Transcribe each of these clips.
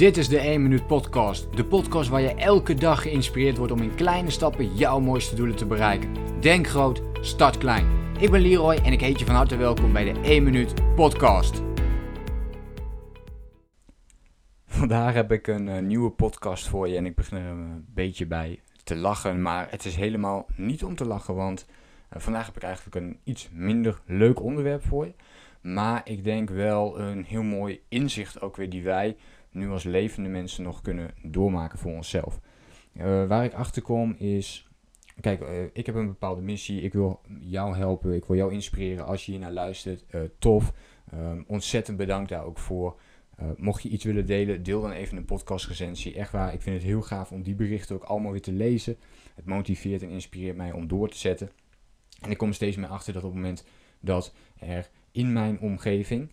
Dit is de 1 Minuut Podcast. De podcast waar je elke dag geïnspireerd wordt om in kleine stappen jouw mooiste doelen te bereiken. Denk groot, start klein. Ik ben Leroy en ik heet je van harte welkom bij de 1 Minuut Podcast. Vandaag heb ik een uh, nieuwe podcast voor je en ik begin er een beetje bij te lachen. Maar het is helemaal niet om te lachen, want uh, vandaag heb ik eigenlijk een iets minder leuk onderwerp voor je. Maar ik denk wel een heel mooi inzicht ook weer die wij nu als levende mensen nog kunnen doormaken voor onszelf. Uh, waar ik achter kom is, kijk, uh, ik heb een bepaalde missie. Ik wil jou helpen, ik wil jou inspireren als je hier naar luistert. Uh, tof, um, ontzettend bedankt daar ook voor. mocht je iets willen delen, deel dan even een podcastrecensie. Echt waar, ik vind het heel gaaf om die berichten ook allemaal weer te lezen. Het motiveert en inspireert mij om door te zetten. En ik kom steeds meer achter dat op het moment dat er in mijn omgeving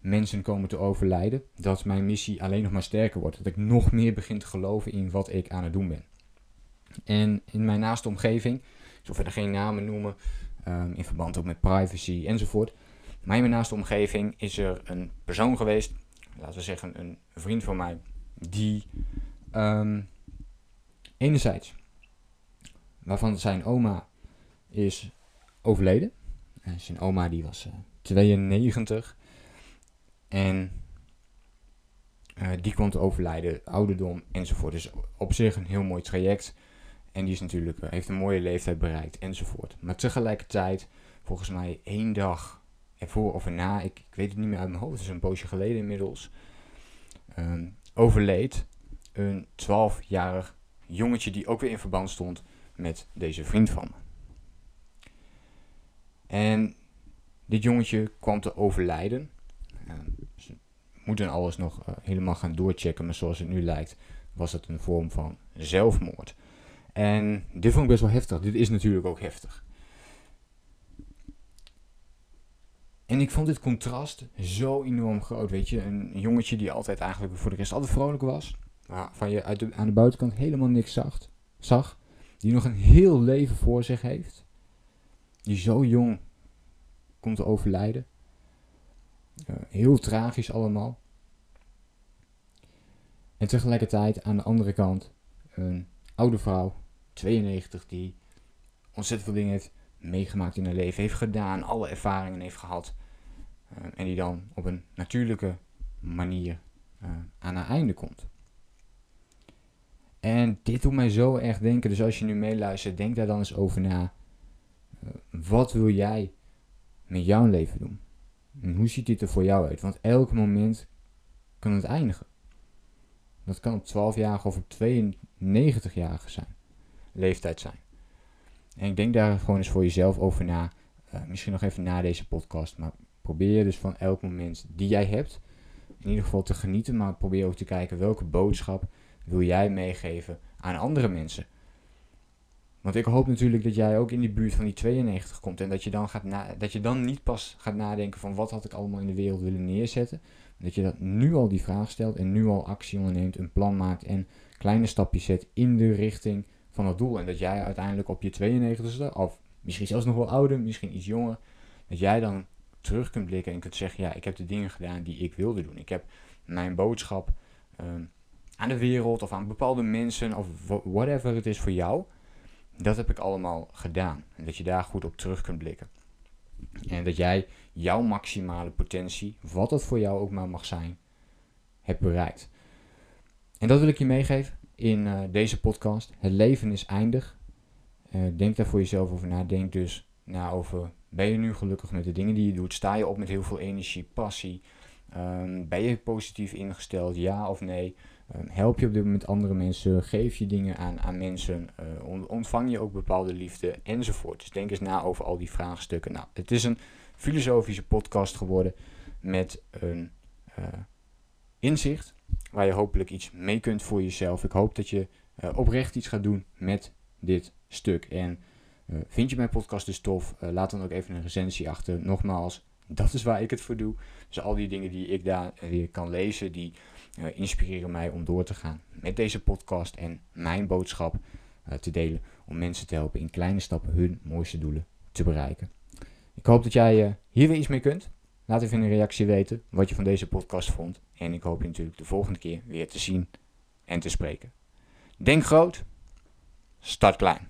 mensen komen te overlijden, dat mijn missie alleen nog maar sterker wordt. Dat ik nog meer begin te geloven in wat ik aan het doen ben. En in mijn naaste omgeving, ik zal verder geen namen noemen, um, in verband ook met privacy enzovoort. Maar in mijn naaste omgeving is er een persoon geweest, laten we zeggen een vriend van mij, die um, enerzijds, waarvan zijn oma is overleden. En zijn oma die was uh, 92 en uh, die komt overlijden, ouderdom enzovoort. Dus op zich een heel mooi traject. En die is natuurlijk, uh, heeft een mooie leeftijd bereikt enzovoort. Maar tegelijkertijd, volgens mij één dag ervoor of erna, ik, ik weet het niet meer uit mijn hoofd, het is een poosje geleden inmiddels, um, overleed een 12-jarig jongetje die ook weer in verband stond met deze vriend van me. En dit jongetje kwam te overlijden ze moeten alles nog uh, helemaal gaan doorchecken, maar zoals het nu lijkt, was het een vorm van zelfmoord. En dit vond ik best wel heftig. Dit is natuurlijk ook heftig. En ik vond dit contrast zo enorm groot. Weet je, een jongetje die altijd eigenlijk voor de rest altijd vrolijk was. Waarvan je uit aan de buitenkant helemaal niks zag, zag. Die nog een heel leven voor zich heeft. Die zo jong komt te overlijden. Uh, heel tragisch allemaal. En tegelijkertijd aan de andere kant een oude vrouw, 92, die ontzettend veel dingen heeft meegemaakt in haar leven, heeft gedaan, alle ervaringen heeft gehad. Uh, en die dan op een natuurlijke manier uh, aan haar einde komt. En dit doet mij zo erg denken, dus als je nu meeluistert, denk daar dan eens over na. wat wil jij met jouw leven doen? En hoe ziet dit er voor jou uit? Want elk moment kan het eindigen. Dat kan op 12-jarige of op 92-jarige zijn. Leeftijd zijn. En ik denk daar gewoon eens voor jezelf over na. Uh, misschien nog even na deze podcast. Maar probeer dus van elk moment die jij hebt. In ieder geval te genieten. Maar probeer ook te kijken welke boodschap wil jij meegeven aan andere mensen. Want ik hoop natuurlijk dat jij ook in die buurt van die 92 komt. En dat je dan, gaat dat je dan niet pas gaat nadenken van wat had ik allemaal in de wereld willen neerzetten. Dat je dat nu al die vraag stelt en nu al actie onderneemt, een plan maakt en kleine stapjes zet in de richting van het doel. En dat jij uiteindelijk op je 92ste, of misschien zelfs nog wel ouder, misschien iets jonger, dat jij dan terug kunt blikken en kunt zeggen, ja, ik heb de dingen gedaan die ik wilde doen. Ik heb mijn boodschap um, aan de wereld of aan bepaalde mensen of whatever het is voor jou dat heb ik allemaal gedaan. En dat je daar goed op terug kunt blikken. En dat jij jouw maximale potentie, wat dat voor jou ook maar mag zijn, hebt bereikt. En dat wil ik je meegeven in uh, deze podcast. Het leven is eindig. Uh, denk daar voor jezelf over na. Denk dus na over, ben je nu gelukkig met de dingen die je doet? Sta je op met heel veel energie, passie? Um, ben je positief ingesteld, ja of nee? Um, help je op dit moment andere mensen? Geef je dingen aan, aan mensen? Uh, ontvang je ook bepaalde liefde? Enzovoort. Dus denk eens na over al die vraagstukken. Nou, het is een filosofische podcast geworden met een uh, inzicht waar je hopelijk iets mee kunt voor jezelf. Ik hoop dat je uh, oprecht iets gaat doen met dit stuk. En vind je mijn podcast dus tof? laat dan ook even een recensie achter. Nogmaals, dat is waar ik het voor doe. Dus al die dingen die ik daar weer kan lezen, die uh, inspireren mij om door te gaan met deze podcast en mijn boodschap uh, te delen. Om mensen te helpen in kleine stappen hun mooiste doelen te bereiken. Ik hoop dat jij hier weer iets mee kunt. Laat even in een reactie weten wat je van deze podcast vond. En ik hoop je natuurlijk de volgende keer weer te zien en te spreken. Denk groot, start klein.